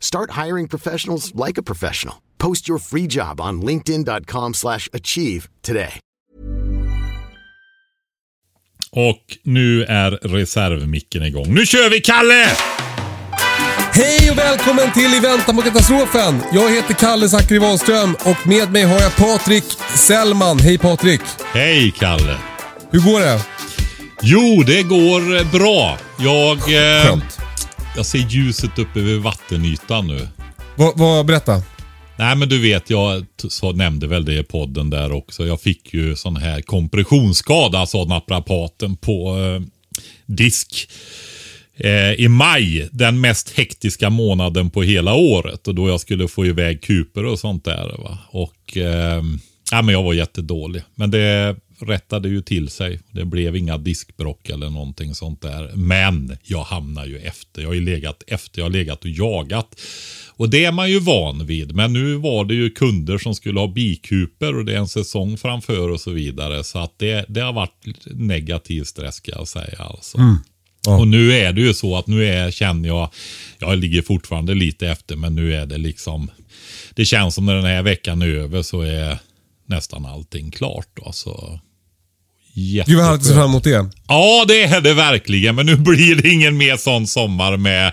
Start hiring professionals like a professional. Post your free job on linkedin.com/achieve slash achieve today. Och nu är reservmicken igång. Nu kör vi Kalle! Hej och välkommen till I väntan på katastrofen. Jag heter Kalle Zackari Wahlström och med mig har jag Patrik Sellman. Hej Patrik! Hej Kalle! Hur går det? Jo, det går bra. Jag, eh, Skönt. Jag ser ljuset uppe vid vattenytan nu. Vad, vad, berätta. Nej men du vet, jag så nämnde väl det i podden där också. Jag fick ju sån här kompressionsskada, sa naprapaten på eh, disk. Eh, I maj, den mest hektiska månaden på hela året. Och då jag skulle få iväg kuper och sånt där. Va? Och eh, ja, men jag var jättedålig. Men det rättade ju till sig. Det blev inga diskbrock eller någonting sånt där. Men jag hamnar ju efter. Jag har ju legat efter. Jag har legat och jagat. Och det är man ju van vid. Men nu var det ju kunder som skulle ha bikuper och det är en säsong framför och så vidare. Så att det, det har varit negativ stress ska jag säga. Alltså. Och nu är det ju så att nu är, känner jag, jag ligger fortfarande lite efter men nu är det liksom, det känns som när den här veckan är över så är nästan allting klart. Då, så Gud vad härligt att se fram emot det. Ja, det är det verkligen. Men nu blir det ingen mer sån sommar med,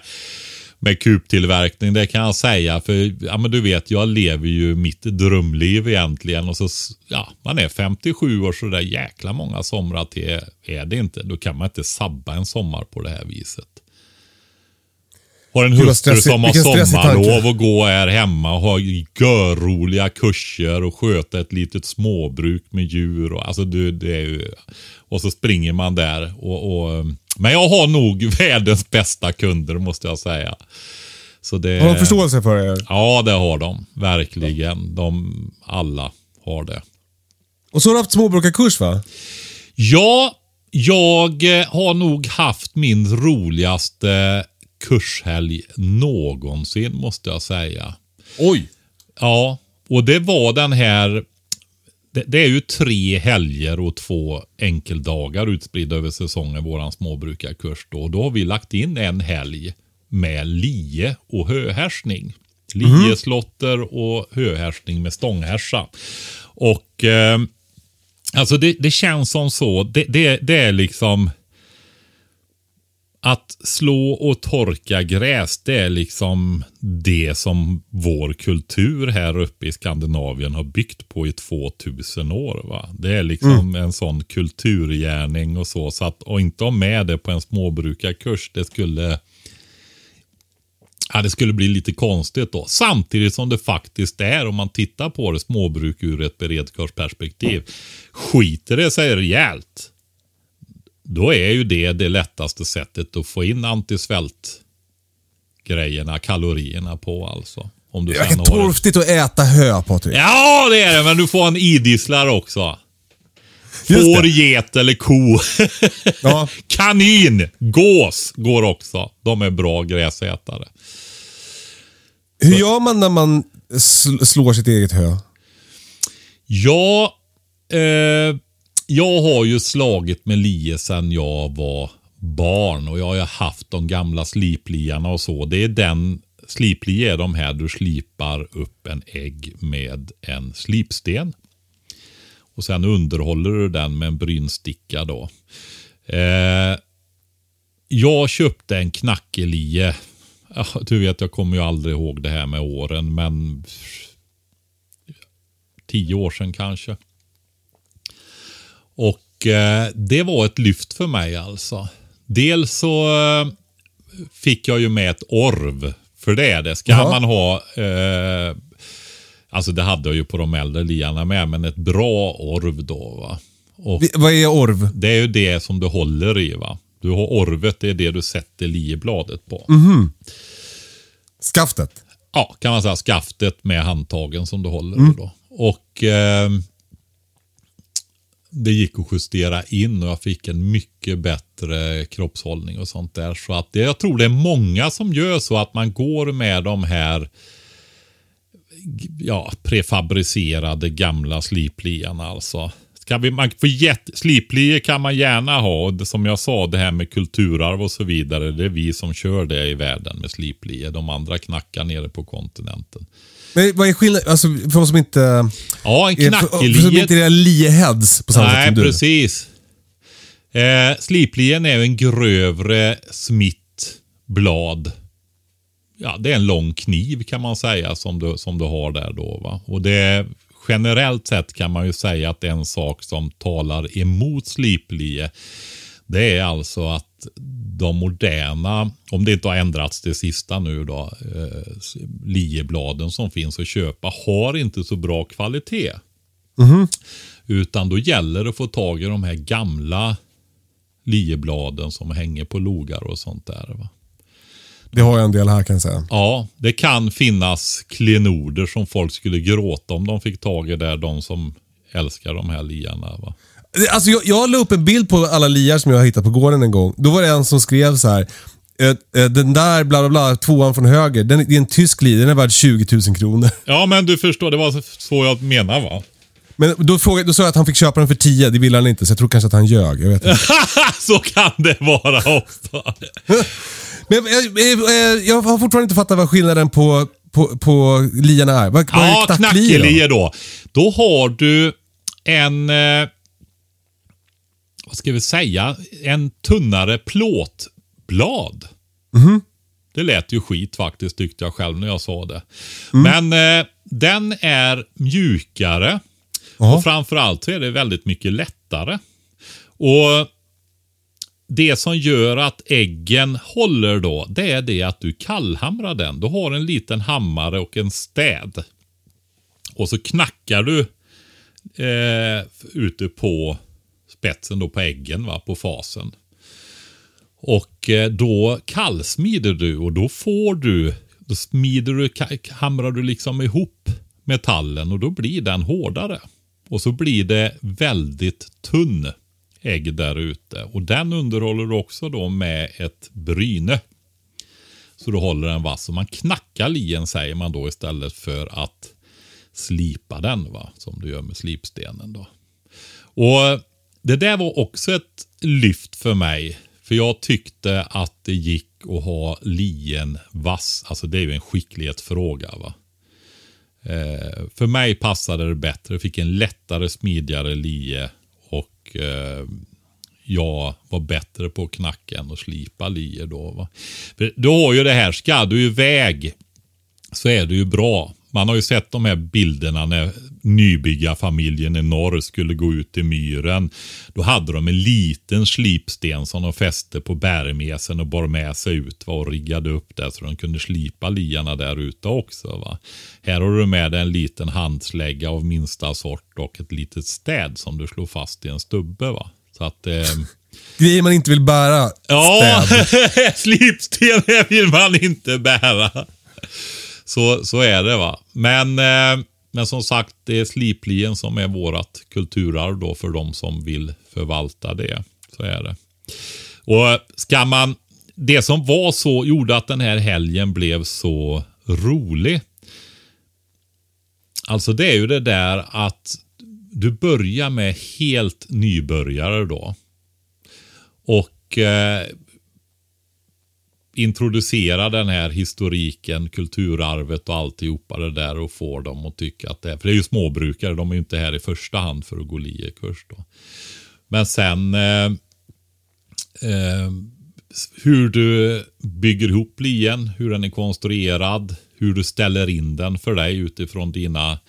med kuptillverkning. Det kan jag säga. För ja, men du vet, jag lever ju mitt drömliv egentligen. Och så, ja, man är 57 år så där jäkla många somrar till är det inte. Då kan man inte sabba en sommar på det här viset. Har en hustru som har sommarlov och gå här hemma och ha görroliga kurser och sköta ett litet småbruk med djur. Och, alltså det är ju, och så springer man där. Och, och, men jag har nog världens bästa kunder måste jag säga. Så det, Har de förståelse för det? Ja, det har de. Verkligen. De alla har det. Och så har du haft småbrukarkurs va? Ja, jag har nog haft min roligaste kurshelg någonsin måste jag säga. Oj! Ja, och det var den här. Det, det är ju tre helger och två enkeldagar utspridda över säsongen, våran småbrukarkurs. Då. Och då har vi lagt in en helg med lie och höhärsning. Lieslotter och höhärsning med stånghärsa. Och eh, alltså det, det känns som så. Det, det, det är liksom att slå och torka gräs, det är liksom det som vår kultur här uppe i Skandinavien har byggt på i 2000 år. Va? Det är liksom en sån kulturgärning och så. så att, och inte ha med det på en småbrukarkurs, det skulle Ja, det skulle bli lite konstigt då. Samtidigt som det faktiskt är, om man tittar på det småbruk ur ett beredskapsperspektiv. Skiter det sig rejält, då är ju det det lättaste sättet att få in antisvält grejerna, kalorierna på alltså. Om du Det har torftigt att äta hö Patrik. Ja, det är det, men du får en idisslare också. Får, get eller ko. Ja. Kanin, gås går också. De är bra gräsätare. Hur gör man när man sl- slår sitt eget hö? Ja, eh, jag har ju slagit med lie sedan jag var barn och jag har ju haft de gamla slipliarna och så. Det är den, sliplie är de här du slipar upp en ägg med en slipsten. Och sen underhåller du den med en brynsticka då. Eh, jag köpte en knackelie. Ja, du vet, jag kommer ju aldrig ihåg det här med åren, men tio år sedan kanske. Och eh, det var ett lyft för mig alltså. Dels så eh, fick jag ju med ett orv. För det är det. Ska Jaha. man ha eh, Alltså det hade jag ju på de äldre liarna med, men ett bra orv då. va. Och Vad är orv? Det är ju det som du håller i. va. Du har orvet, det är det du sätter liebladet på. Skaftet? Ja, kan man säga skaftet med handtagen som du håller i då. Och eh, det gick att justera in och jag fick en mycket bättre kroppshållning och sånt där. Så att det, jag tror det är många som gör så att man går med de här ja, prefabricerade gamla slipliarna alltså. Kan vi, man, för jätt, sliplier kan man gärna ha. Och som jag sa, det här med kulturarv och så vidare. Det är vi som kör det i världen med sliplier. De andra knackar nere på kontinenten. Men vad är skillnaden? Alltså för oss som inte... Ja, en är- För, för som inte är lieheads på samma sätt Nej, som du. precis. Eh, sliplien är en grövre smitt blad. Ja, det är en lång kniv kan man säga som du, som du har där då. Va? Och det generellt sett kan man ju säga att en sak som talar emot sliplie det är alltså att de moderna, om det inte har ändrats det sista nu då, eh, liebladen som finns att köpa har inte så bra kvalitet. Utan då gäller det att få tag i de här gamla liebladen som hänger på logar och sånt där. Va? Det har jag en del här kan jag säga. Ja, det kan finnas klenoder som folk skulle gråta om de fick tag i där, de som älskar de här liarna. Va? Alltså jag, jag la upp en bild på alla liar som jag har hittat på gården en gång. Då var det en som skrev så här. eh, eh, Den där bla bla bla, tvåan från höger, den, det är en tysk lia, den är värd 20 000 kronor. Ja, men du förstår, det var så jag menar va? Men då, frågade, då sa jag att han fick köpa den för 10, det ville han inte, så jag tror kanske att han ljög. Jag vet inte. så kan det vara också. Men jag, jag, jag har fortfarande inte fattat vad skillnaden på, på, på liarna är. Vad, vad Ja, är knacklie då? knackelie då. Då har du en, eh, vad ska vi säga, en tunnare plåtblad. Mhm. Det lät ju skit faktiskt tyckte jag själv när jag sa det. Men eh, den är mjukare Jaha. och framförallt så är det väldigt mycket lättare. Och det som gör att äggen håller då, det är det att du kallhamrar den. Du har en liten hammare och en städ. Och så knackar du eh, ute på spetsen då på äggen, va, på fasen. Och eh, då kallsmider du och då får du, då smider du, hamrar du liksom ihop metallen och då blir den hårdare. Och så blir det väldigt tunn ägg där ute. Och den underhåller du också då med ett bryne. Så du håller den vass. Och man knackar lien säger man då istället för att slipa den va. Som du gör med slipstenen då. Och det där var också ett lyft för mig. För jag tyckte att det gick att ha lien vass. Alltså det är ju en skicklighetsfråga va. Eh, för mig passade det bättre. Jag fick en lättare, smidigare lie. Och eh, jag var bättre på att knacka än att slipa lie. då. Va? För du har ju det här, ska du iväg så är det ju bra. Man har ju sett de här bilderna när nybyggarfamiljen i norr skulle gå ut i myren. Då hade de en liten slipsten som de fäste på bärmesen och bar med sig ut va, och riggade upp där så de kunde slipa liarna där ute också. Va. Här har du med dig en liten handslägga av minsta sort och ett litet städ som du slår fast i en stubbe. Va. Så att... Eh, Grejer man inte vill bära. Ja, slipsten vill man inte bära. Så, så är det va. Men, eh, men som sagt, det är sliplien som är vårt kulturarv då för de som vill förvalta det. Så är det. Och ska man, det som var så, gjorde att den här helgen blev så rolig. Alltså det är ju det där att du börjar med helt nybörjare då. Och eh, introducera den här historiken, kulturarvet och alltihopa det där och få dem att tycka att det är, för det är ju småbrukare, de är ju inte här i första hand för att gå liekurs då. Men sen eh, eh, hur du bygger ihop lien, hur den är konstruerad, hur du ställer in den för dig utifrån dina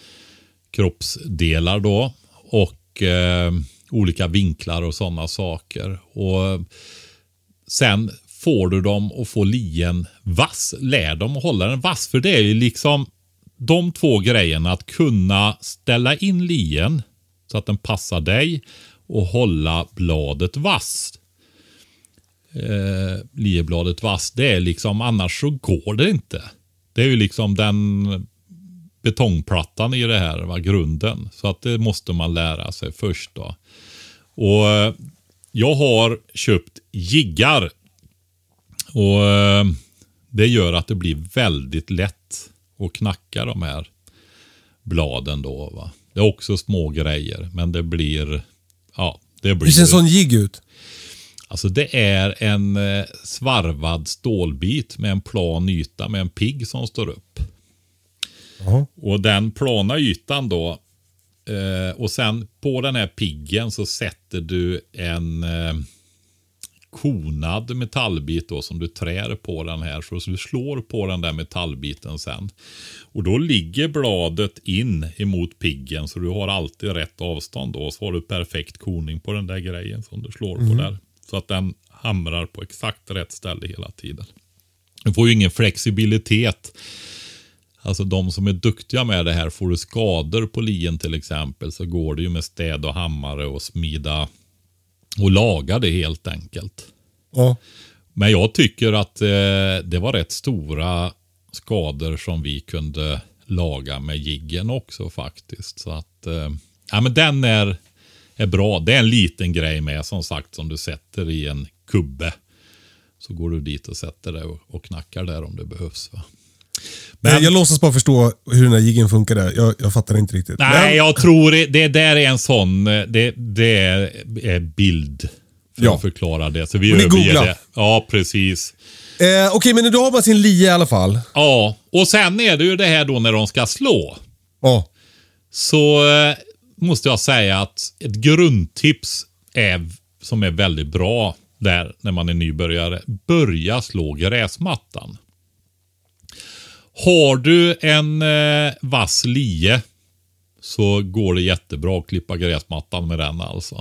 kroppsdelar då. Och eh, olika vinklar och sådana saker. Och Sen får du dem att få lien vass. Lär dem att hålla den vass. För det är ju liksom de två grejerna. Att kunna ställa in lien så att den passar dig och hålla bladet vasst. Eh, liebladet vass. Det är liksom, annars så går det inte. Det är ju liksom den betongplattan i det här, va, grunden. Så att det måste man lära sig först då. Och eh, jag har köpt jiggar. Och eh, det gör att det blir väldigt lätt att knacka de här bladen då. Va? Det är också små grejer, men det blir... Ja, det blir... Hur ser en sån jigg ut? Alltså det är en eh, svarvad stålbit med en plan yta med en pigg som står upp. Jaha. Och den plana ytan då. Eh, och sen på den här piggen så sätter du en eh, konad metallbit då som du trär på den här. Så du slår på den där metallbiten sen. Och då ligger bladet in emot piggen så du har alltid rätt avstånd då. Så har du perfekt koning på den där grejen som du slår på där. Så att den hamrar på exakt rätt ställe hela tiden. Du får ju ingen flexibilitet. Alltså de som är duktiga med det här, får du skador på lien till exempel så går det ju med städ och hammare och smida och laga det helt enkelt. Ja. Men jag tycker att eh, det var rätt stora skador som vi kunde laga med jiggen också faktiskt. Så att, eh, ja men den är, är bra. Det är en liten grej med som sagt som du sätter i en kubbe. Så går du dit och sätter det och, och knackar där om det behövs. Va? Men, jag låtsas bara förstå hur den här jiggen funkar där. Jag, jag fattar inte riktigt. Nej, Men- jag tror det, det där är en sån, det, det är, bild. För Ja. att förklara det. Så vi ni googlar. det. Ja, precis. Eh, Okej, men då har man sin lie i alla fall. Ja, och sen är det ju det här då när de ska slå. Ja. Så eh, måste jag säga att ett grundtips är, som är väldigt bra där när man är nybörjare. Börja slå gräsmattan. Har du en eh, vass lie så går det jättebra att klippa gräsmattan med den alltså.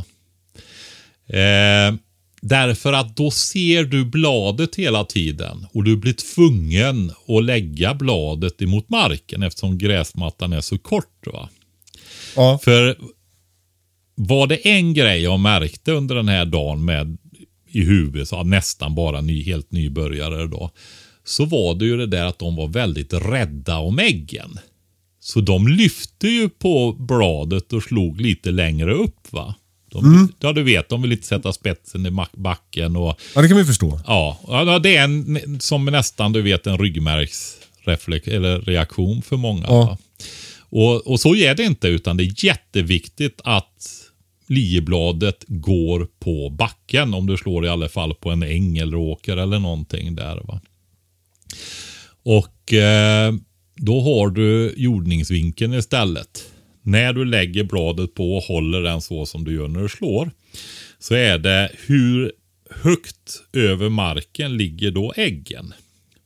Eh, därför att då ser du bladet hela tiden och du blir tvungen att lägga bladet emot marken eftersom gräsmattan är så kort. Va? Ja. För var det en grej jag märkte under den här dagen med i huvudet, så nästan bara ny, helt nybörjare då, så var det ju det där att de var väldigt rädda om äggen. Så de lyfte ju på bladet och slog lite längre upp va. De, Ja du vet, de vill inte sätta spetsen i backen och ja, det kan ju förstå. Ja, ja, det är en, som nästan du vet en ryggmärgsreflex eller reaktion för många. Ja. Och, och så är det inte, utan det är jätteviktigt att liebladet går på backen. Om du slår i alla fall på en äng eller åker eller någonting där. Va? Och eh, då har du jordningsvinkeln istället. När du lägger bladet på och håller den så som du gör när du slår. Så är det hur högt över marken ligger då äggen.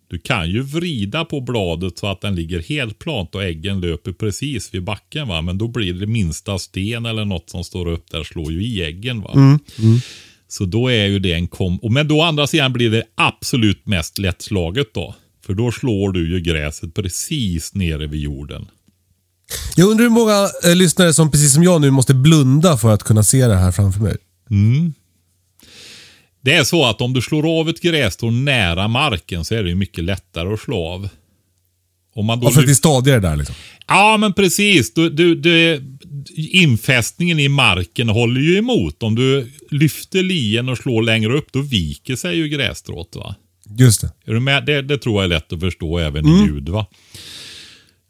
Du kan ju vrida på bladet så att den ligger helt plant och äggen löper precis vid backen. va. Men då blir det minsta sten eller något som står upp där slår ju i äggen. va. Mm, mm. Så då är ju det en kom... Men då å andra sidan blir det absolut mest lättslaget då. För då slår du ju gräset precis nere vid jorden. Jag undrar hur många eh, lyssnare som precis som jag nu måste blunda för att kunna se det här framför mig. Det är så att om du slår av ett grässtrå nära marken så är det ju mycket lättare att slå av. Om man då för att det är stadigare där liksom. Ja, men precis. Du, du, du, infästningen i marken håller ju emot. Om du lyfter lien och slår längre upp, då viker sig ju grässtrået. Va? Just det. Är du med? Det, det tror jag är lätt att förstå även i ljud. Va?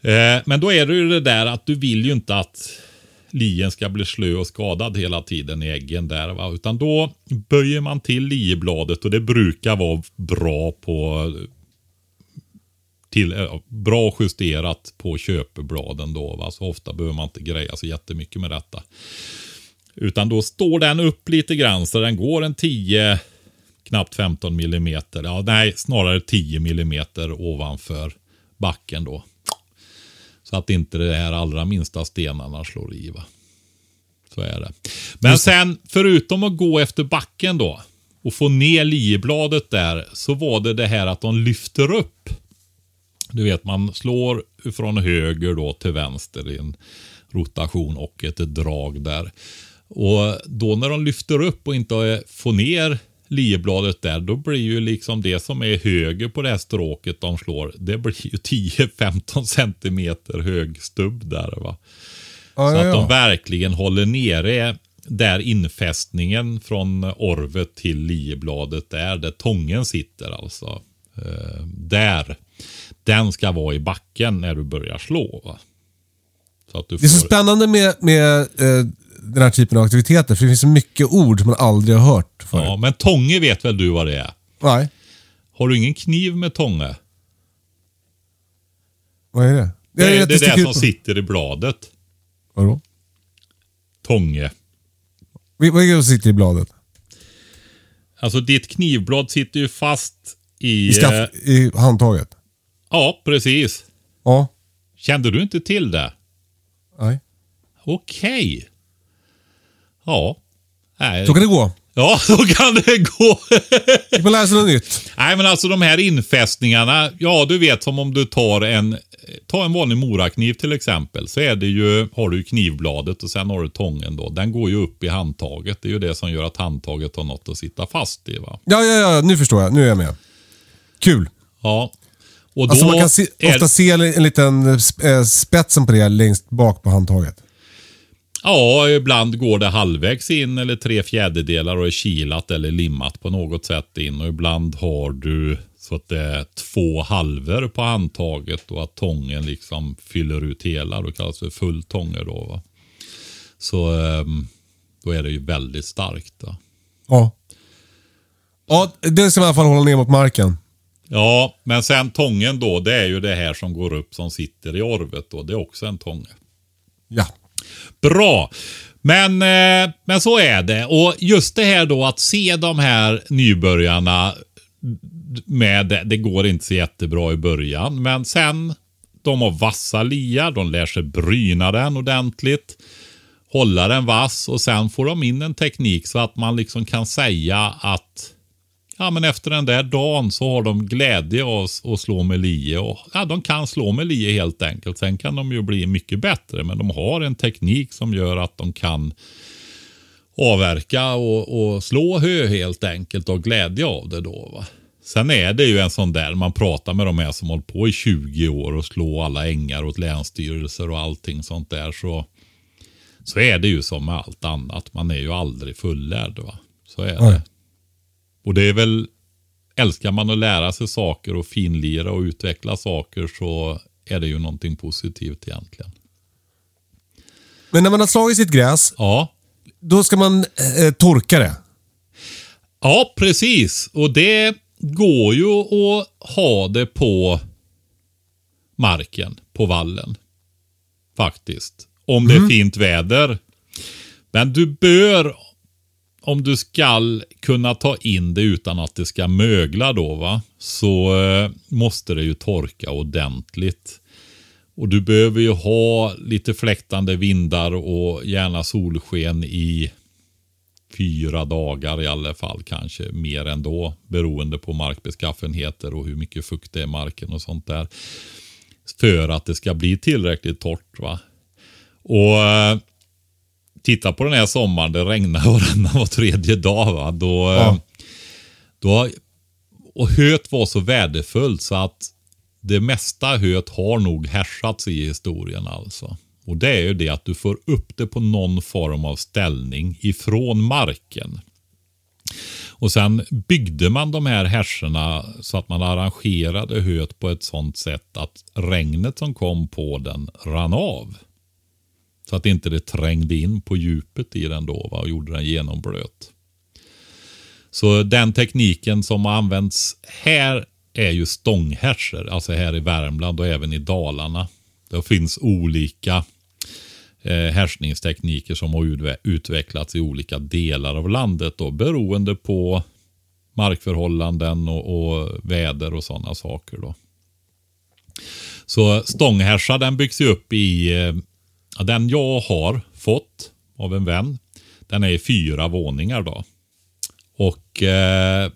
Eh, men då är det ju det där att du vill ju inte att lien ska bli slö och skadad hela tiden i äggen där. Va? Utan då böjer man till liebladet och det brukar vara bra på till, eh, bra justerat på köpebladen då. Va? Så ofta behöver man inte greja så jättemycket med detta. Utan då står den upp lite grann så den går en 10, knappt 15 millimeter. Ja, nej, snarare 10 millimeter ovanför backen då. Så att inte det här allra minsta stenarna slår i. Va? Så är det. Men sen, förutom att gå efter backen då och få ner liebladet där, så var det det här att de lyfter upp. Du vet, man slår från höger då till vänster i en rotation och ett drag där. Och då när de lyfter upp och inte får ner liebladet där, då blir ju liksom det som är höger på det här stråket de slår, det blir ju 10-15 centimeter hög stubb där va. Ja, Så ja, att de ja. verkligen håller nere där infästningen från orvet till liebladet där, där tången sitter alltså. Eh, där. Den ska vara i backen när du börjar slå. Va? Så att du Det är så spännande med, med eh, den här typen av aktiviteter, för det finns så mycket ord som man aldrig har hört förut. Ja, men tånge vet väl du vad det är? Nej, Har du ingen kniv med tånge? vad är det? Det är det, är det ut som sitter i bladet. Vadå? Tånge. Vad är det som sitter i bladet? Alltså ditt knivblad sitter ju fast i... I, skaft, eh, i handtaget? Ja, precis. Ja. Kände du inte till det? Nej. Okej. Ja. Nej. Så kan det gå. Ja, så kan det gå. Fick man lära sig något nytt. Nej, men alltså de här infästningarna. Ja, du vet som om du tar en, ta en vanlig morakniv till exempel. Så är det ju, har du knivbladet och sen har du tången då. Den går ju upp i handtaget. Det är ju det som gör att handtaget har något att sitta fast i. Va? Ja, ja, ja, nu förstår jag. Nu är jag med. Kul. Ja. Och då Alltså man kan se, är, ofta se en liten eh, spetsen på det längst bak på handtaget. Ja, ibland går det halvvägs in eller tre fjärdedelar och är kilat eller limmat på något sätt in. Och ibland har du så att det är två halvor på handtaget och att tången liksom fyller ut hela. Det kallas för full tånge då. Va? Så ehm, då är det ju väldigt starkt. Då. Ja. Ja, det ska man i alla fall hålla ner mot marken. Ja, men sen tången då, det är ju det här som går upp som sitter i orvet då. Det är också en tånge. Ja. Bra. Men, eh, men så är det. Och just det här då att se de här nybörjarna med, det går inte så jättebra i början, men sen de har vassa liar, de lär sig bryna den ordentligt, hålla den vass och sen får de in en teknik så att man liksom kan säga att ja, men efter den där dagen så har de glädje av att slå med lie. Och, ja, de kan slå med lie helt enkelt. Sen kan de ju bli mycket bättre, men de har en teknik som gör att de kan avverka och, och slå hö helt enkelt och glädje av det då. Va? Sen är det ju en sån där, man pratar med de här som hållit på i 20 år och slå alla ängar åt länsstyrelser och allting sånt där. Så, så är det ju som med allt annat. Man är ju aldrig fullärd. Va? Så är Nej. det. Och det är väl, älskar man att lära sig saker och finlira och utveckla saker så är det ju någonting positivt egentligen. Men när man har slagit sitt gräs, Ja, då ska man eh, torka det. Ja, precis. Och det går ju att ha det på marken, på vallen. Faktiskt. Om det är fint väder. Men du bör, om du skall kunna ta in det utan att det ska mögla då, va? så eh, måste det ju torka ordentligt. Och du behöver ju ha lite fläktande vindar och gärna solsken i fyra dagar i alla fall, kanske mer ändå, beroende på markbeskaffenheter och hur mycket fukt det är i marken och sånt där. För att det ska bli tillräckligt torrt. va. Och eh, titta på den här sommaren, det regnar varannan var tredje dag. Va? Då, eh, Ja. då, och höet var så värdefullt så att det mesta höet har nog härsats i historien alltså. Och det är ju det att du får upp det på någon form av ställning ifrån marken. Och sen byggde man de här härsorna så att man arrangerade höet på ett sånt sätt att regnet som kom på den rann av. Så att inte det trängde in på djupet i den då va, och gjorde den genomblöt. Så den tekniken som har använts här är ju stånghärsor, alltså här i Värmland och även i Dalarna. Det finns olika eh, härsningstekniker som har utvecklats i olika delar av landet då, beroende på markförhållanden och, och väder och sådana saker. Då. Så stånghärsa den byggs ju upp i, eh, ja, den jag har fått av en vän. Den är i fyra våningar då. Och eh,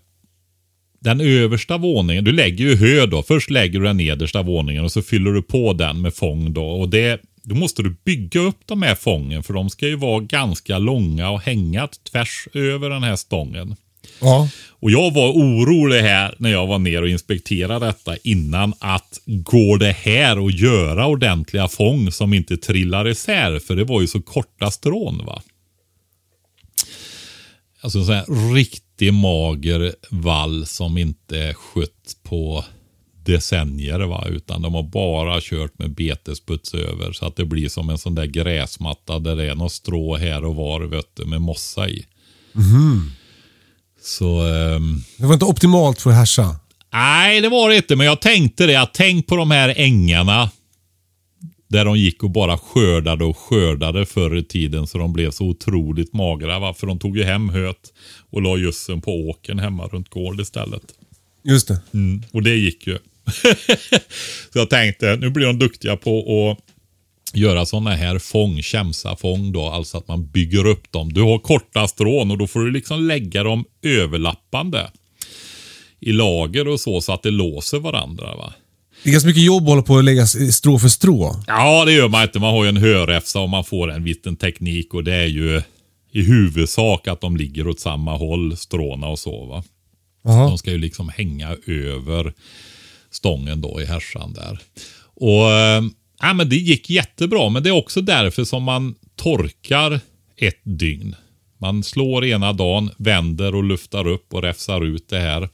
den översta våningen, du lägger ju hö då. Först lägger du den nedersta våningen och så fyller du på den med fång då. Och det, då måste du bygga upp de här fången för de ska ju vara ganska långa och hänga tvärs över den här stången. Ja. Och jag var orolig här när jag var ner och inspekterade detta innan att går det här att göra ordentliga fång som inte trillar isär? För det var ju så korta strån va. Alltså en sån här riktig mager vall som inte är skött på decennier va. Utan de har bara kört med betesputs över. Så att det blir som en sån där gräsmatta där det är något strå här och var vet du, med mossa i. Så... ehm, Det var inte optimalt för att härsa. Nej, det var det inte. Men jag tänkte det. Att tänk på de här ängarna. Där de gick och bara skördade och skördade förr i tiden. Så de blev så otroligt magra. Va? För de tog ju hem höet och la gödseln på åkern hemma runt gården istället. Just det. Mm, och det gick ju. så jag tänkte, nu blir de duktiga på att göra sådana här fång, kämsafång då. Alltså att man bygger upp dem. Du har korta strån och då får du liksom lägga dem överlappande. I lager och så, så att det låser varandra. va. Det är ganska mycket jobb att hålla på och lägga strå för strå. Ja, det gör man inte. Man har ju en höräfsa och man får en liten teknik och det är ju i huvudsak att de ligger åt samma håll, stråna och så. Va? Jaha. De ska ju liksom hänga över stången då i härsan där. Och eh, ja, men Det gick jättebra, men det är också därför som man torkar ett dygn. Man slår ena dagen, vänder och luftar upp och räfsar ut det här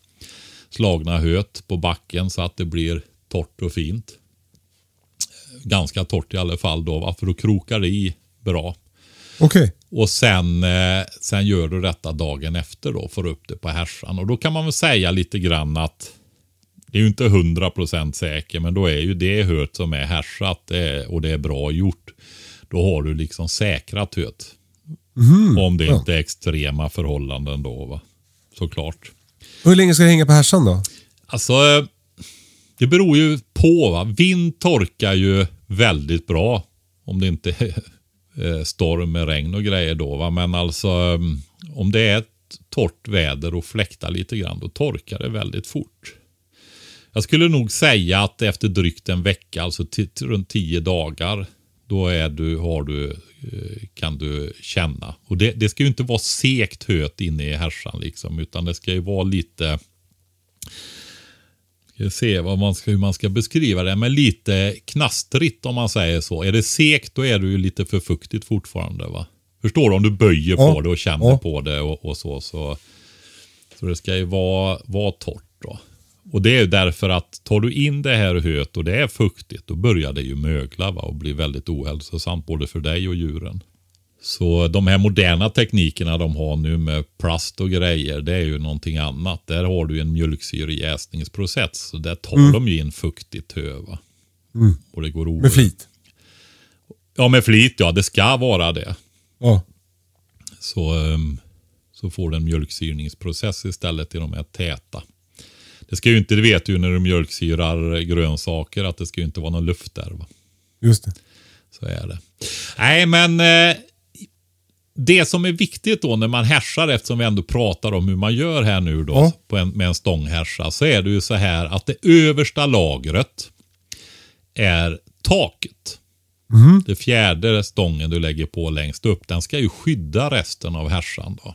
slagna höet på backen så att det blir torrt och fint. Ganska torrt i alla fall då, för då krokar det i bra. Okej. Och sen, eh, sen gör du detta dagen efter då, får upp det på härsan. Och då kan man väl säga lite grann att det är ju inte 100% säker, men då är ju det höet som är härsat och det är bra gjort. Då har du liksom säkrat höet. Om det ja. inte är extrema förhållanden då, va. såklart. Hur länge ska det hänga på härsan då? Alltså, det beror ju på. Va? Vind torkar ju väldigt bra. Om det inte är eh, storm med regn och grejer då. Va? Men alltså, om det är ett torrt väder och fläktar lite grann, då torkar det väldigt fort. Jag skulle nog säga att efter drygt en vecka, alltså runt tio dagar, då är du, har du, eh, kan du känna. Och det, det ska ju inte vara sekt höet inne i härsan, liksom, utan det ska ju vara lite Ska se vad man ska, hur man ska beskriva det. Men lite knastrigt om man säger så. Är det sekt då är det ju lite för fuktigt fortfarande. va? Förstår du? Om du böjer Ja. på det och känner Ja. på det och, och så, så. Så det ska ju vara, vara torrt då. Och det är ju därför att tar du in det här höet och det är fuktigt då börjar det ju mögla va? och bli väldigt ohälsosamt både för dig och djuren. Så de här moderna teknikerna de har nu med plast och grejer, det är ju någonting annat. Där har du en mjölksyrejäsningsprocess. Så där tar de ju in fuktigt hö. va? Och det går Med flit? Ja, med flit ja. Det ska vara det. Ja. Så, ehm, så får du en mjölksyrningsprocess istället i de här täta. Det ska ju inte, det vet du när du mjölksyrar grönsaker, att det ska ju inte vara någon luft där. Va? Just det. Så är det. Nej, men eh, det som är viktigt då när man härsar, eftersom vi ändå pratar om hur man gör här nu då Ja. på en, med en stånghärsa, så är det ju så här att det översta lagret är taket. Det fjärde stången du lägger på längst upp, den ska ju skydda resten av härsan. Då.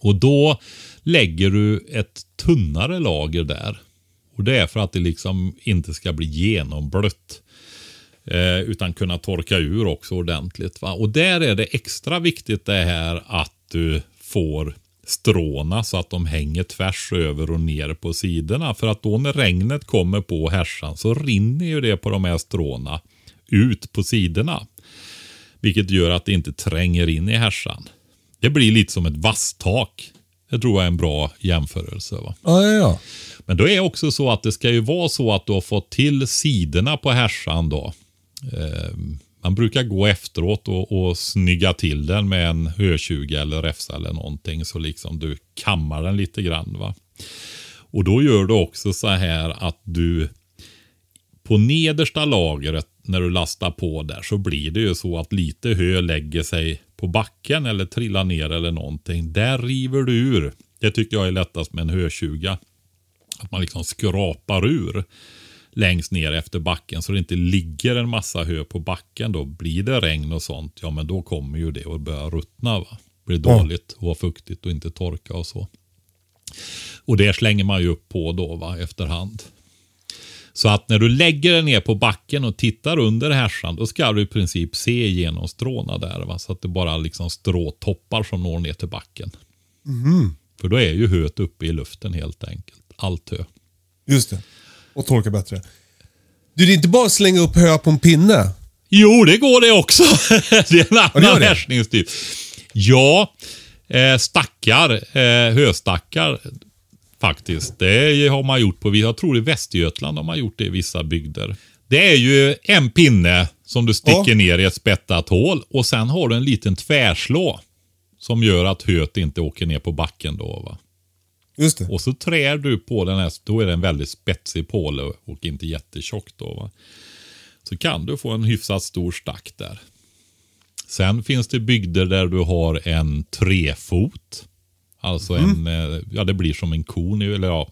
Och då lägger du ett tunnare lager där. Och det är för att det liksom inte ska bli genomblött. Eh, utan kunna torka ur också ordentligt. Va? Och där är det extra viktigt det här att du får stråna så att de hänger tvärs över och ner på sidorna. För att då när regnet kommer på härsan så rinner ju det på de här stråna ut på sidorna. Vilket gör att det inte tränger in i härsan. Det blir lite som ett vasstak. Det tror jag är en bra jämförelse. Va? Ja, ja, ja. Men då är det också så att det ska ju vara så att du har fått till sidorna på härsan då. Eh, man brukar gå efteråt och, och snygga till den med en hötjuga eller räfsa eller någonting. Så liksom du kammar den lite grann. va. Och då gör du också så här att du på nedersta lagret när du lastar på där så blir det ju så att lite hö lägger sig på backen eller trillar ner eller någonting. Där river du ur. Det tycker jag är lättast med en hötjuga. Att man liksom skrapar ur längst ner efter backen så det inte ligger en massa hö på backen. Då blir det regn och sånt, ja men då kommer ju det att börja ruttna. Va? Blir dåligt och fuktigt och inte torka och så. Och det slänger man ju upp på då va, efterhand. Så att när du lägger den ner på backen och tittar under härsan, då ska du i princip se igenom stråna där. Va? Så att det bara liksom stråtoppar som når ner till backen. För då är ju höet uppe i luften helt enkelt. Allt hö. Just det. Och torka bättre. Du, det är inte bara att slänga upp hö på en pinne. Jo, det går det också. det är en annan härskningstyp. Ja, eh, stackar, eh, höstackar faktiskt. Det har man gjort på, jag tror i Västergötland har man gjort det i vissa bygder. Det är ju en pinne som du sticker Ja. ner i ett spettat hål och sen har du en liten tvärslå som gör att höet inte åker ner på backen då. Va? Just det. Och så trär du på den här, då är det en väldigt spetsig påle och inte jättetjock då. Va? Så kan du få en hyfsat stor stack där. Sen finns det bygder där du har en trefot. Alltså en, eh, ja det blir som en kon, eller ja,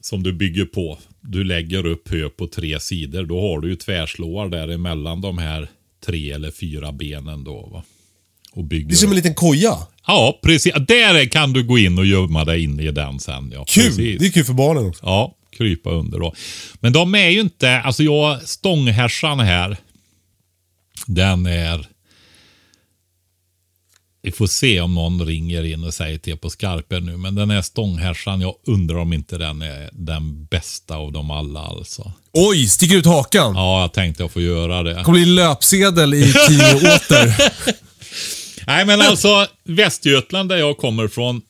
som du bygger på. Du lägger upp hö på tre sidor. Då har du ju tvärslåar däremellan de här tre eller fyra benen då. Va? Och bygger Det är som en liten koja. Ja, precis. Där kan du gå in och gömma dig in i den sen. Ja, Kul! Precis. Det är kul för barnen också. Ja, krypa under då. Men de är ju inte, alltså jag, stånghärsan här, den är... Vi får se om någon ringer in och säger till på skarpen nu, men den här stånghärsan, jag undrar om inte den är den bästa av dem alla alltså. Oj, sticker ut hakan. Ja, jag tänkte jag får göra det. Det kommer bli löpsedel i Tio åter. Nej, men alltså Västergötland där jag kommer från.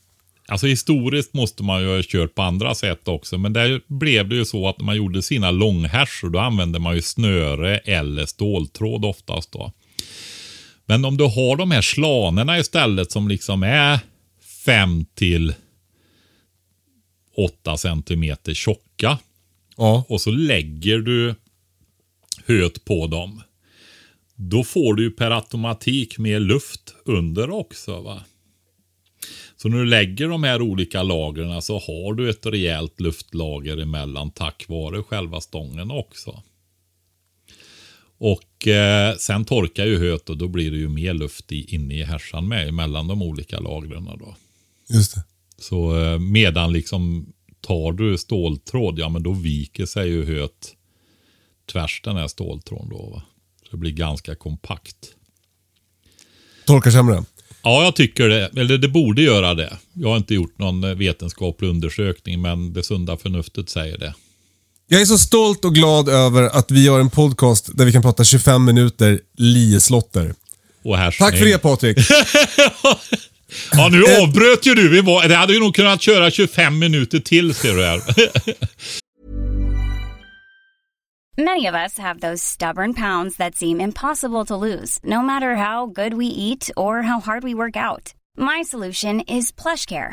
Alltså historiskt måste man ju ha kört på andra sätt också. Men där blev det ju så att när man gjorde sina långhärsor då använde man ju snöre eller ståltråd oftast då. Men om du har de här slanerna istället som liksom är 5 till 8 centimeter tjocka. Ja. Och så lägger du höet på dem. Då får du ju per automatik mer luft under också. va. Så när du lägger de här olika lagren så har du ett rejält luftlager emellan tack vare själva stången också. Och eh, sen torkar ju höet och då blir det ju mer luft i, inne i härsan med mellan de olika lagren. Då. Just det. Så eh, medan liksom tar du ståltråd, ja men då viker sig ju höet tvärs den här ståltråden då. Va? Så det blir ganska kompakt. Torkar sämre. Ja, jag tycker det. Eller det borde göra det. Jag har inte gjort någon eh, vetenskaplig undersökning, men det sunda förnuftet säger det. Jag är så stolt och glad över att vi gör en podcast där vi kan prata 25 minuter lieslotter. Tack för det Patrik. Ja, nu avbröt ju du. Vi var, det hade ju nog kunnat köra 25 minuter till, ser du här. Many of us have those stubborn pounds that seem impossible to lose, no matter how good we eat or how hard we work out. My solution is PlushCare.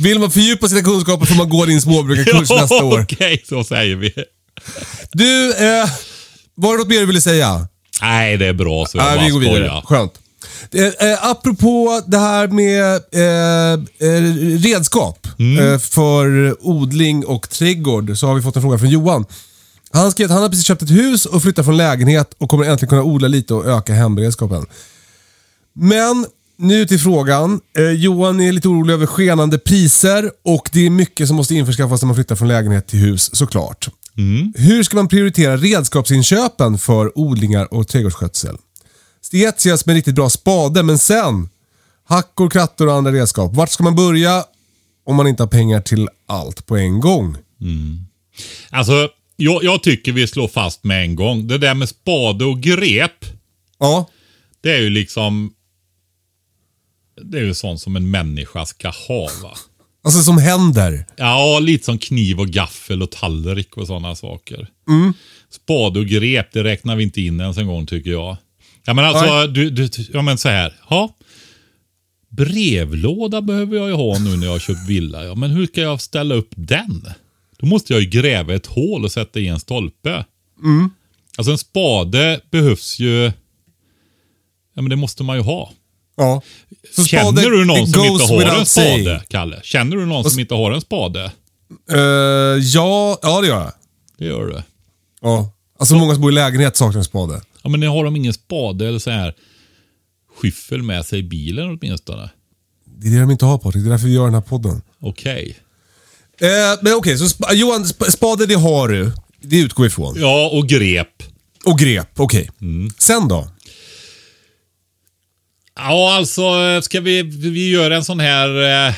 Vill man fördjupa sina kunskaper får man gå din småbrukarkurs nästa år. Okej, så säger vi. Du, eh, var det något mer du ville säga? Nej, det är bra så jag Nej, bara vi går vidare. skojar. Skönt. Eh, eh, apropå det här med eh, eh, redskap Mm. eh, för odling och trädgård så har vi fått en fråga från Johan. Han skrev att han har precis köpt ett hus och flyttat från lägenhet och kommer äntligen kunna odla lite och öka hemberedskapen. Men nu till frågan. Eh, Johan är lite orolig över skenande priser och det är mycket som måste införskaffas när man flyttar från lägenhet till hus såklart. Hur ska man prioritera redskapsinköpen för odlingar och trädgårdsskötsel? Ses med riktigt bra spade, men sen hackor, krattor och andra redskap. Vart ska man börja om man inte har pengar till allt på en gång? Alltså, jag, jag tycker vi slår fast med en gång. Det där med spade och grep, Ja, det är ju liksom... Det är ju sånt som en människa ska ha va. alltså som händer. Ja, lite som kniv och gaffel och tallrik och sådana saker. Spade och grep, det räknar vi inte in ens en gång tycker jag. Ja men alltså, du, du, ja men så här. Ja. Brevlåda behöver jag ju ha nu när jag har köpt villa. Ja, men hur ska jag ställa upp den? Då måste jag ju gräva ett hål och sätta i en stolpe. Alltså en spade behövs ju... Ja men det måste man ju ha. Ja. Så Känner du någon som inte har en spade, saying. Kalle? Känner du någon som inte har en spade? Eh, ja, ja, det gör jag. Det gör du. Ja. Alltså många som bor i lägenhet saknar en spade. Ja, men har de ingen spade eller så här skyffel med sig i bilen åtminstone? Det är det de inte har Patrik, det är därför vi gör den här podden. Okej. Eh, men okej, så sp- Johan, sp- spade det har du. Det utgår ifrån. Ja, och grep. Och grep, okej. Mm. Sen då? Ja, alltså ska vi, vi göra en sån här... Eh,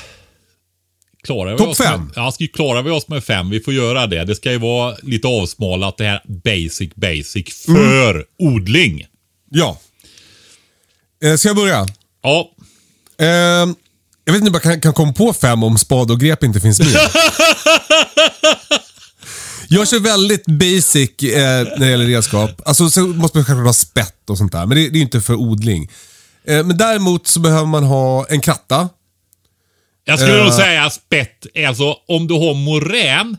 klarar vi Topp oss fem? Med, ja, ska, klarar vi oss med fem? Vi får göra det. Det ska ju vara lite avsmalat det här basic basic för Mm. odling. Ja. Eh, ska jag börja? Ja, Eh, jag vet inte om jag kan, kan komma på fem om spade och grep inte finns med. jag kör väldigt basic eh, när det gäller redskap. Alltså så måste man självklart ha spett och sånt där, men det, det är ju inte för odling. Eh, men däremot så behöver man ha en kratta. jag skulle nog Eh. säga spett. Alltså om du har morän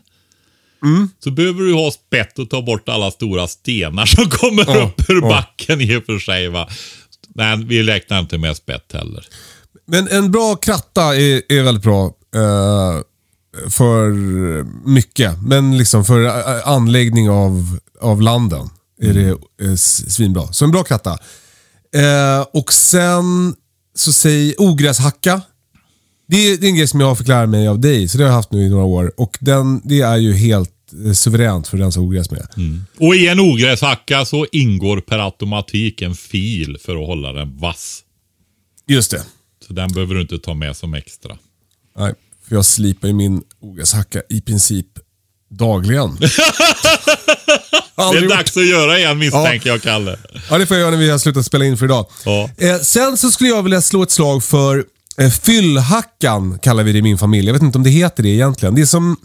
Mm. så behöver du ha spett och ta bort alla stora stenar som kommer Ja, upp ur backen i och för sig. Va? Men vi räknar inte med spett heller. Men en bra kratta är, är väldigt bra eh, för mycket. Men liksom för anläggning av, av landen är det s- svinbra. Så en bra kratta. Eh, och sen så säg ogräshacka. Det är, det är en grej som jag har fått lära mig av dig, så det har jag haft nu i några år. Och den, det är ju helt eh, suveränt för att rensa ogräs med. Och i en ogräshacka så ingår per automatik en fil för att hålla den vass. Just det. Så den behöver du inte ta med som extra. Nej, för jag slipar ju min ogräshacka i princip dagligen. Det är dags att göra igen misstänker jag, Kalle. Ja, det får jag göra när vi har slutat spela in för idag. Ja. Eh, sen så skulle jag vilja slå ett slag för eh, fyllhackan, kallar vi det i min familj. Jag vet inte om det heter det egentligen. Det är som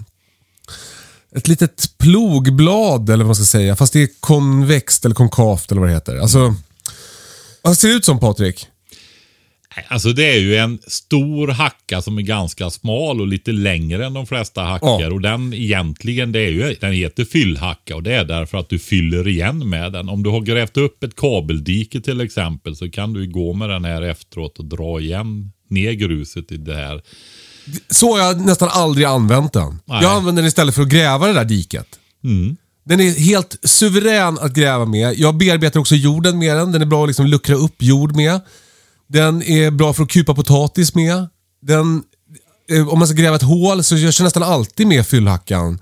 ett litet plogblad, eller vad man ska säga. Fast det är konvext eller konkavt eller vad det heter. Alltså, vad ser det ut som Patrik? Alltså det är ju en stor hacka som är ganska smal och lite längre än de flesta hackor. Ja. Och den egentligen, det är ju, den heter fyllhacka och det är därför att du fyller igen med den. Om du har grävt upp ett kabeldike till exempel så kan du gå med den här efteråt och dra igen ner gruset i det här. Så har jag nästan aldrig använt den. Nej. Jag använder den istället för att gräva det där diket. Den är helt suverän att gräva med. Jag bearbetar också jorden med den. Den är bra att liksom luckra upp jord med. Den är bra för att kupa potatis med. Den, eh, om man ska gräva ett hål så jag kör nästan alltid med fyllhackan.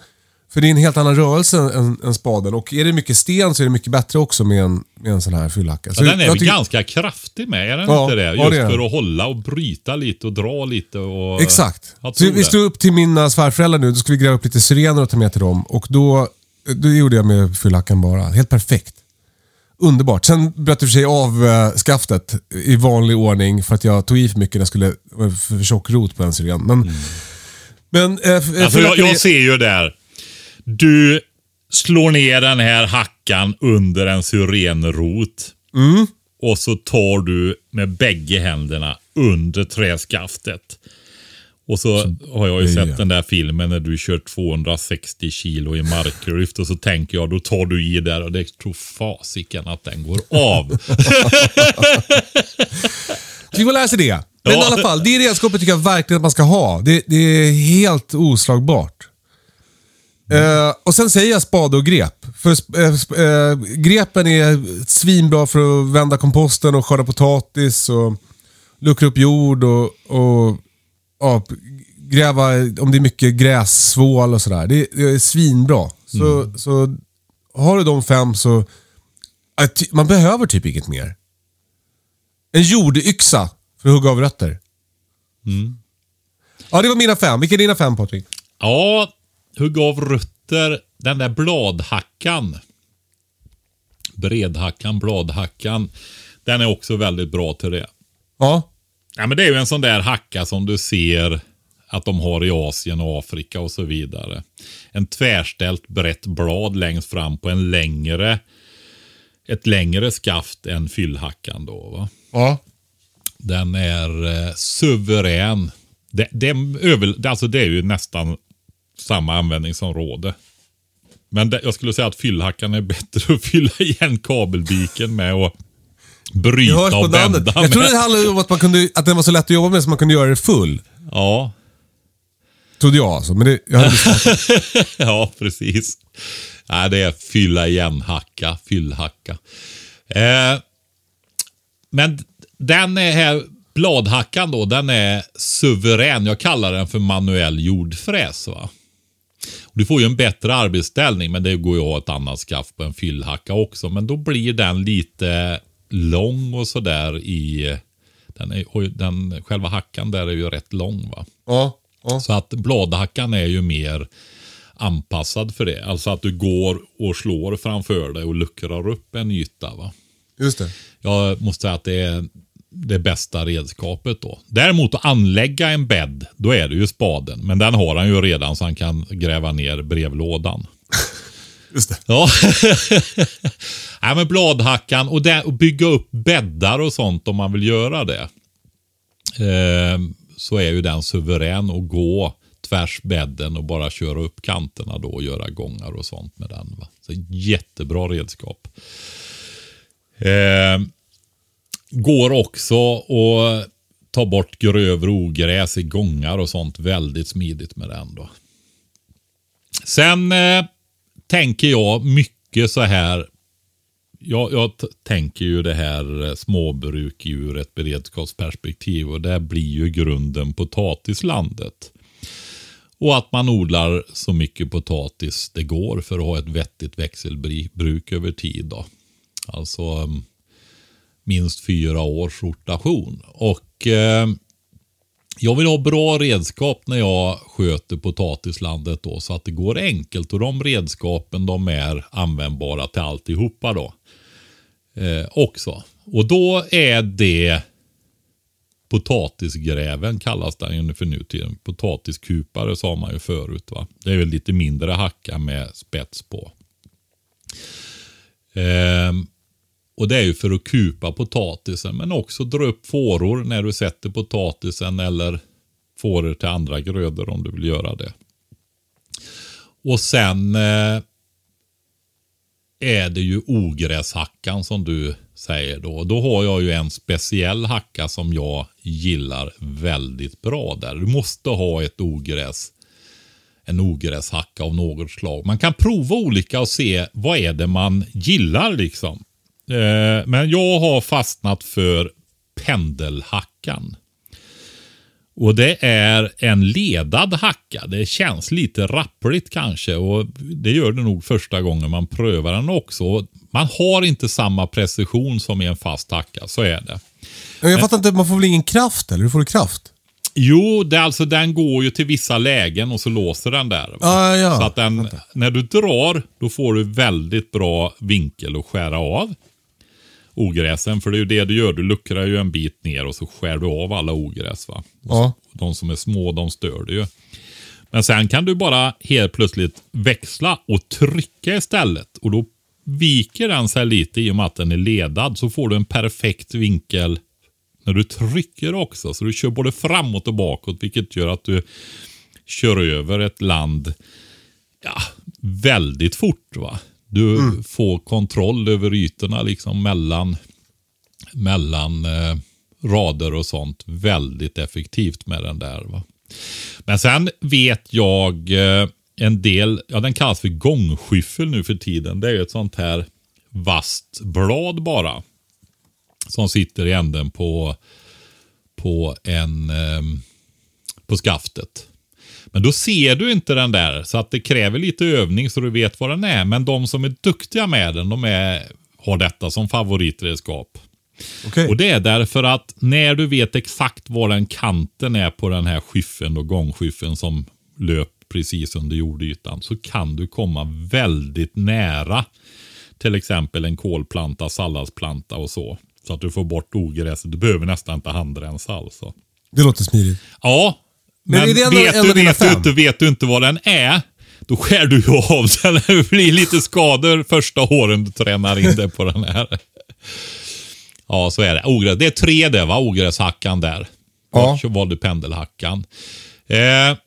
För det är en helt annan rörelse än, än spaden. Och är det mycket sten så är det mycket bättre också med en, med en sån här fyllhacka. Så Ja, den är väl tycker- ganska kraftig med, är den Ja, inte det? ja, Just det är den. för att hålla och bryta lite och dra lite. Och, Exakt. Så vi det. stod upp till mina svärföräldrar nu, då ska vi gräva upp lite syrener och ta med till dem. Och då, då gjorde jag med fyllhackan bara. Helt perfekt. Underbart. Sen bröt jag för sig av eh, skaftet i vanlig ordning för att jag tog i för mycket när jag skulle var för tjock rot på en syren. Men, men eh, f- Alltså jag, jag ser ju där. Du slår ner den här hackan under en syrenrot. Mm. Och så tar du med bägge händerna under träskaftet. Och så har jag ju sett ju- den där filmen när du kör 260 kilo i marklyft och så tänker jag, då tar du i där och det tror fasiken att den går av. Så vi får sig det. Men Ja. i alla fall, det redskapet tycker jag verkligen att man ska ha. Det, det är helt oslagbart. Eh, och sen säger jag spade och grep. För sp- eh, grepen är svinbra för att vända komposten och skörda potatis och luckra upp jord och, och ja, gräva om det är mycket grässvål och sådär. Det, det är svinbra. Så, så har du de fem så... Man behöver typ inget mer. En jordyxa för att hugga av rötter. Ja, det var mina fem. Vilka är dina fem Patrik? Ja, hugg av rötter. Den där bladhackan. Bredhackan, bladhackan. Den är också väldigt bra till det. Ja. Ja, men det är ju en sån där hacka som du ser att de har i Asien och Afrika och så vidare. En tvärställt brett blad längst fram på en längre ett längre skaft än fyllhackan då. Va? Ja. Den är eh, suverän. Det, det, över, det- alltså det är ju nästan samma användningsområde. Men det, jag skulle säga att fyllhackan är bättre att fylla igen kabelbiken med och bryta hörs på och namnet. vända Jag tror med. det handlade om att, man kunde, att den var så lätt att jobba med så man kunde göra det full. Ja, Trodde jag alltså. Men det, jag hade ja, precis. Nej, det är fylla igen hacka, fyllhacka. Eh, men den är här, bladhackan då, den är suverän. Jag kallar den för manuell jordfräs. Va? Och Du får ju en bättre arbetsställning, men det går ju att ha ett annat skaft på en fyllhacka också. Men då blir den lite lång och sådär i... Den är, och den, själva hackan där är ju rätt lång. va. ja. ja. Så att bladhackan är ju mer anpassad för det. Alltså att du går och slår framför dig och luckrar upp en yta. Va? Just det. Jag måste säga att det är det bästa redskapet då. Däremot att anlägga en bädd, då är det ju spaden. Men den har han ju redan så han kan gräva ner brevlådan. Just det. Ja. Nej, men bladhackan och, det, och bygga upp bäddar och sånt om man vill göra det. Eh, så är ju den suverän att gå tvärs bädden och bara köra upp kanterna då och göra gångar och sånt med den. Va? Så jättebra redskap. Eh, går också att ta bort grövre ogräs i gångar och sånt väldigt smidigt med den då. Sen eh, tänker jag mycket så här. Jag, jag tänker ju det här eh, småbruk ur ett beredskapsperspektiv och det blir ju grunden potatislandet. Och att man odlar så mycket potatis det går för att ha ett vettigt växelbruk över tid. Då. Alltså mm, minst fyra års rotation. Och eh, jag vill ha bra redskap när jag sköter potatislandet då så att det går enkelt och de redskapen de är användbara till alltihopa då. Eh, också. Och då är det potatisgräven kallas den ju för nu tiden. Potatiskupare sa man ju förut va. Det är väl lite mindre hacka med spets på. Eh, och det är ju för att kupa potatisen men också dra upp fåror när du sätter potatisen eller fåror till andra grödor om du vill göra det. Och sen eh, är det ju ogräshackan som du säger då. Då har jag ju en speciell hacka som jag gillar väldigt bra där. Du måste ha ett ogräs. En ogräshacka av något slag. Man kan prova olika och se vad är det man gillar liksom. Eh, men jag har fastnat för pendelhackan. Och det är en ledad hacka. Det känns lite rappligt kanske och det gör det nog första gången man prövar den också. Man har inte samma precision som i en fast hacka, så är det. Jag fattar inte, man får väl ingen kraft eller? Hur får du kraft? Jo, det är alltså, den går ju till vissa lägen och så låser den där. Ah, ja. Så att den, när du drar, då får du väldigt bra vinkel att skära av ogräsen. För det är ju det du gör. Du luckrar ju en bit ner och så skär du av alla ogräs. Va? Ja. De som är små, de stör det ju. Men sen kan du bara helt plötsligt växla och trycka istället. Och då viker den sig lite i och med att den är ledad. Så får du en perfekt vinkel när du trycker också. Så du kör både framåt och bakåt, vilket gör att du kör över ett land ja, väldigt fort. va. Du får kontroll över ytorna liksom mellan, mellan eh, rader och sånt väldigt effektivt med den där. va. Men sen vet jag eh, en del, ja den kallas för gångskyffel nu för tiden. Det är ju ett sånt här vasst blad bara. Som sitter i änden på, på en eh, på skaftet. Men då ser du inte den där, så att det kräver lite övning så du vet vad den är. Men de som är duktiga med den, de är, har detta som favoritredskap. Okej. Och det är därför att när du vet exakt var den kanten är på den här skyffeln och gångskyffeln som löp precis under jordytan så kan du komma väldigt nära till exempel en kolplanta, salladsplanta och så. Så att du får bort ogräset. Du behöver nästan inte handrensa alltså. Det låter smidigt. Ja, Men men, är det vet, en du, vet, du vet du inte vad den är, då skär du ju av den. Det blir lite skador första åren du tränar in det på den här. Ja, så är det. Ogräs. Det är tre det va, ogräshackan där. Ja. Så valde pendelhackan. Eh,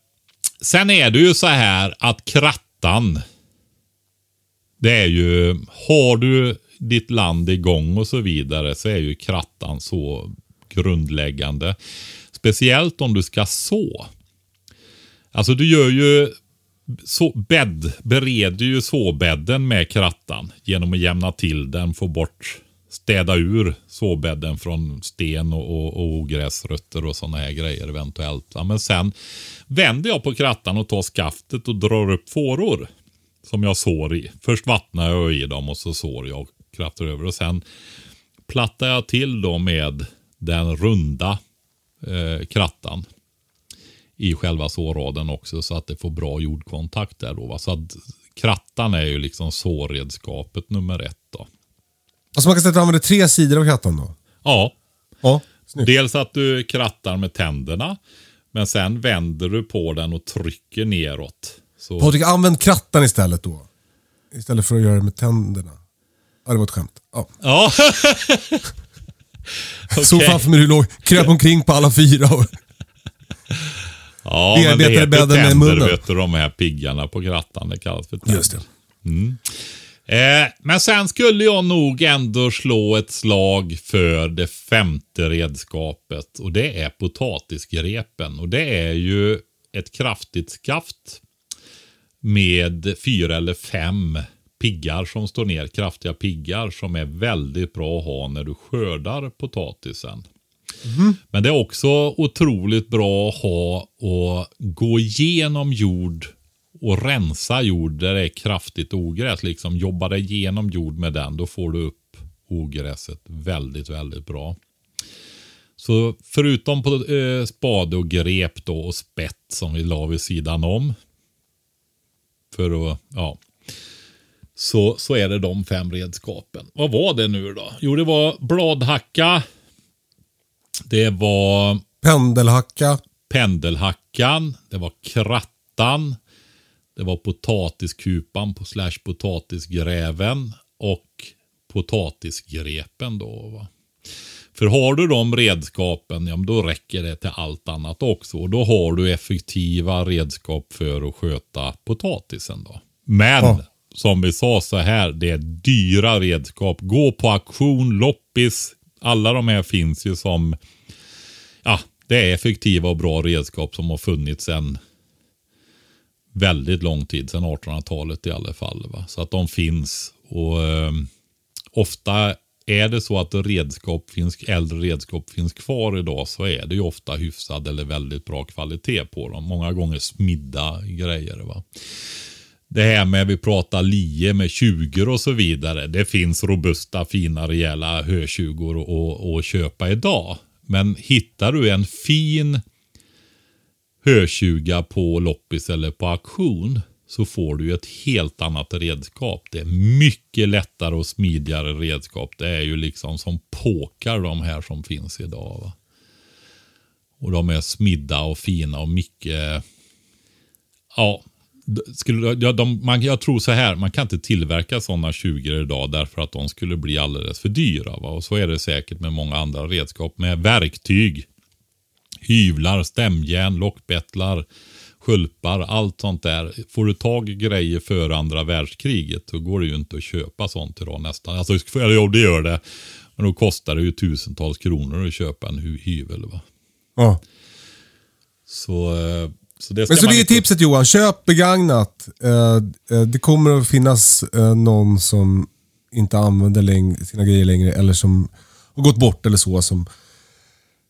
sen är det ju så här att krattan, det är ju, har du ditt land igång och så vidare så är ju krattan så grundläggande. Speciellt om du ska så. Alltså du gör ju så, bädd, bereder ju såbädden med krattan genom att jämna till den, få bort, städa ur såbädden från sten och, och, och ogräsrötter och sådana här grejer eventuellt. Ja, men sen vänder jag på krattan och tar skaftet och drar upp fåror som jag sår i. Först vattnar jag i dem och så sår jag och krattar över och sen plattar jag till då med den runda eh, krattan i själva såraden också så att det får bra jordkontakt där då. Va? Så att krattan är ju liksom sårredskapet nummer ett då. Alltså man kan säga att du använder tre sidor av krattan då? Ja, Ja, snyggt. dels att du krattar med tänderna men sen vänder du på den och trycker neråt. Så, Patrik, använd krattan istället då. Istället för att göra det med tänderna. Ja, det var ett skämt. Ja. ja. Såg Okej. framför mig hur du låg, kröp omkring på alla fyra. Och... Ja, men det Bearbetade bädden med munnen. vet du, de här piggarna på krattan. Det kallas för tänder. Just det. Eh, men sen skulle jag nog ändå slå ett slag för det femte redskapet och det är potatisgrepen. Och det är ju ett kraftigt skaft med fyra eller fem piggar som står ner. Kraftiga piggar som är väldigt bra att ha när du skördar potatisen. Men det är också otroligt bra att ha och gå igenom jord och rensa jord där det är kraftigt ogräs. Liksom jobba dig igenom jord med den. Då får du upp ogräset väldigt, väldigt bra. Så förutom på eh, spade och grep då och spett som vi la vid sidan om. För att, ja. Så, så är det de fem redskapen. Vad var det nu då? Jo, det var bladhacka. Det var Pendelhacka. pendelhackan, det var krattan, det var potatiskupan på slash potatisgräven och potatisgrepen då. Va? För har du de redskapen, ja, då räcker det till allt annat också. Och då har du effektiva redskap för att sköta potatisen då. Men Ja som vi sa så här, det är dyra redskap. Gå på auktion, loppis. Alla de här finns ju som ja, det är effektiva och bra redskap som har funnits sedan väldigt lång tid, sedan 1800-talet i alla fall. Va? Så att de finns och eh, ofta är det så att redskap finns, äldre redskap finns kvar idag så är det ju ofta hyfsad eller väldigt bra kvalitet på dem. Många gånger smidda grejer. Va? Det här med vi pratar lie med 20 och så vidare. Det finns robusta, fina, rejäla hötjugor att- att- att köpa idag. Men hittar du en fin hötjuga på loppis eller på auktion så får du ett helt annat redskap. Det är mycket lättare och smidigare redskap. Det är ju liksom som påkar de här som finns idag. Va? Och de är smidda och fina och mycket, ja, skulle, ja, de, man, jag tror så här, man kan inte tillverka sådana 20 idag därför att de skulle bli alldeles för dyra. Va? Och så är det säkert med många andra redskap. Med verktyg, hyvlar, stämjärn, lockbettlar, skulpar, allt sånt där. Får du tag i grejer före andra världskriget då går det ju inte att köpa sånt idag nästan. Alltså, eller jo, det gör det. Men då kostar det ju tusentals kronor att köpa en hy- hyvel. Va? Ja. Så, eh, så det Men så det är inte- tipset Johan, köp begagnat. Eh, eh, det kommer att finnas eh, någon som inte använder sina grejer längre eller som har gått bort eller så. Som,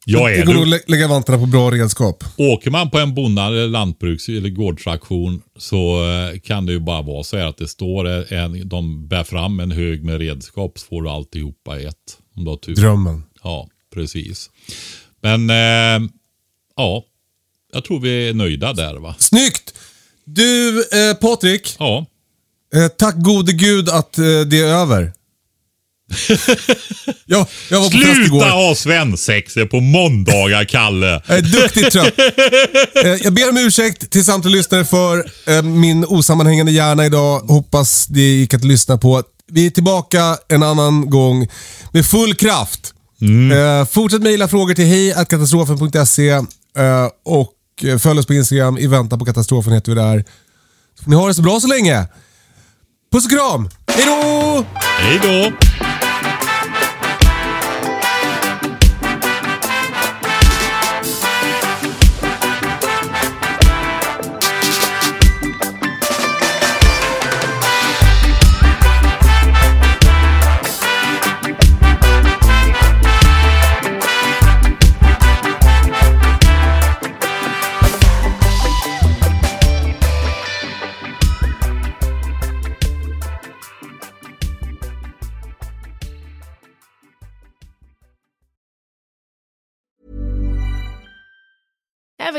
Ja, det är går nog du, att lä- lägga vantarna på bra redskap. Åker man på en bonde eller lantbruks eller gårdsaktion så kan det ju bara vara så här att det står en, de bär fram en hög med redskap så får du alltihopa i ett. Om du har tur. Drömmen. Ja, precis. Men eh, ja, jag tror vi är nöjda där va. Snyggt! Du eh, Patrik, Ja, eh, tack gode gud att eh, det är över. ja, jag var på fest igår. sluta ha svensexor på måndagar Kalle. Jag är duktigt trött. Eh, Jag ber om ursäkt till samtliga lyssnare för eh, min osammanhängande hjärna idag. Hoppas det gick att lyssna på. Vi är tillbaka en annan gång med full kraft. Eh, Fortsätt mejla frågor till hejkatastrofen.se och Eh, följ oss på Instagram. I väntan på katastrofen heter vi där. Så ni har det så bra så länge. Puss och kram! Hej då! Hej då.